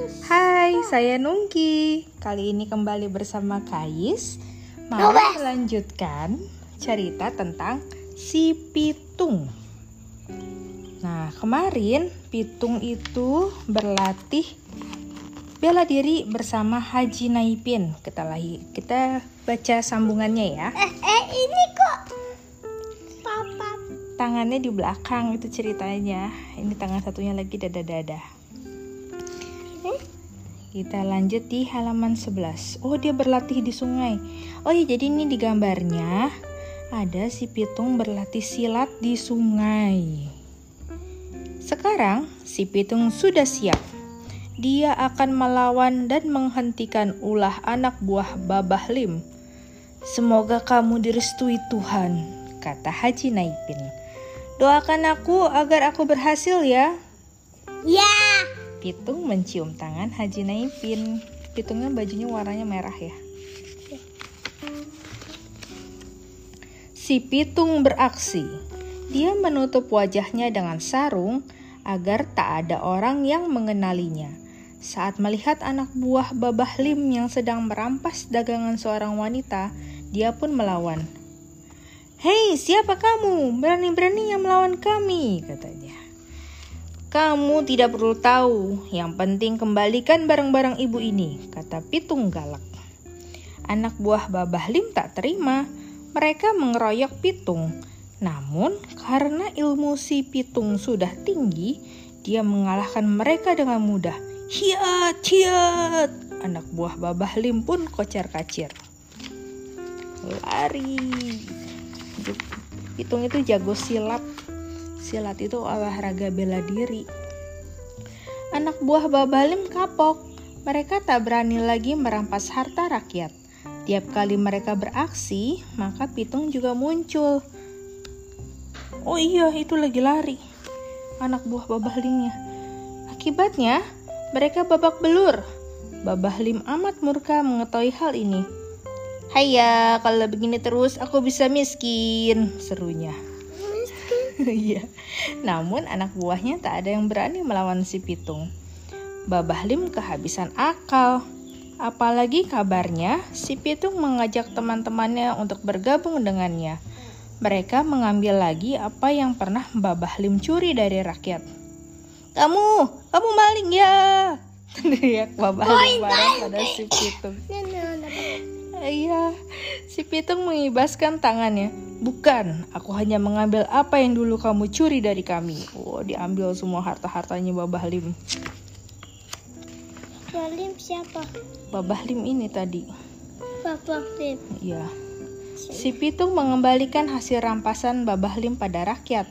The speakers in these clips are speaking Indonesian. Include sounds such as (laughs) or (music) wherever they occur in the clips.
Hai, saya Nungki. Kali ini kembali bersama Kais. Mau melanjutkan cerita tentang si Pitung. Nah, kemarin Pitung itu berlatih bela diri bersama Haji Naipin. Kita lagi kita baca sambungannya ya. Eh, eh ini kok papa Tangannya di belakang itu ceritanya. Ini tangan satunya lagi dada-dada. Kita lanjut di halaman 11. Oh, dia berlatih di sungai. Oh ya, jadi ini di gambarnya ada si Pitung berlatih silat di sungai. Sekarang si Pitung sudah siap. Dia akan melawan dan menghentikan ulah anak buah Babah Lim. Semoga kamu direstui Tuhan, kata Haji Naipin. Doakan aku agar aku berhasil ya. ya Pitung mencium tangan Haji Naipin. Pitungnya bajunya warnanya merah ya. Si Pitung beraksi. Dia menutup wajahnya dengan sarung agar tak ada orang yang mengenalinya. Saat melihat anak buah Babah Lim yang sedang merampas dagangan seorang wanita, dia pun melawan. Hei, siapa kamu? Berani-beraninya melawan kami, katanya. Kamu tidak perlu tahu, yang penting kembalikan barang-barang ibu ini, kata Pitung galak. Anak buah Babah Lim tak terima, mereka mengeroyok Pitung. Namun, karena ilmu si Pitung sudah tinggi, dia mengalahkan mereka dengan mudah. Hiat, hiat! Anak buah Babah Lim pun kocar-kacir. Lari. Pitung itu jago silat. Silat itu olahraga bela diri. Anak buah Babalim kapok. Mereka tak berani lagi merampas harta rakyat. Tiap kali mereka beraksi, maka Pitung juga muncul. Oh iya, itu lagi lari. Anak buah Babahlimnya. Akibatnya, mereka babak belur. Babahlim amat murka mengetahui hal ini. Haya, kalau begini terus aku bisa miskin, serunya. (laughs) Iya. Namun anak buahnya tak ada yang berani melawan si Pitung. Babah Lim kehabisan akal. Apalagi kabarnya si Pitung mengajak teman-temannya untuk bergabung dengannya. Mereka mengambil lagi apa yang pernah Babah Lim curi dari rakyat. Kamu, kamu maling ya! (laughs) Teriak Babah Lim pada si Pitung. Iya, si Pitung mengibaskan tangannya. Bukan, aku hanya mengambil apa yang dulu kamu curi dari kami. Oh, diambil semua harta-hartanya Babah Lim. Balim siapa Babah Lim ini tadi. papa Lim Iya. Si Pitung mengembalikan hasil rampasan Babah Lim pada rakyat.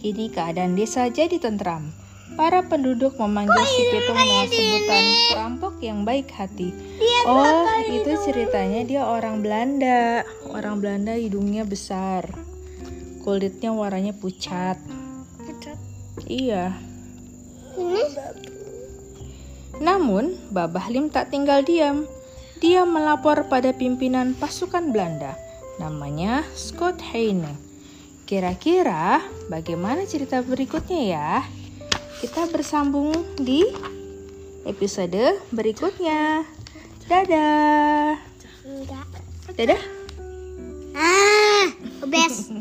Kini keadaan desa jadi tentram. Para penduduk memanggil si Pitung dengan sebutan perampok yang baik hati. Oh, itu ceritanya dia orang Belanda. Orang Belanda hidungnya besar. Kulitnya warnanya pucat. Iya. ini Namun, Babah Lim tak tinggal diam. Dia melapor pada pimpinan pasukan Belanda. Namanya Scott Heine. Kira-kira bagaimana cerita berikutnya ya? Kita bersambung di episode berikutnya. Dadah. Dadah. ah best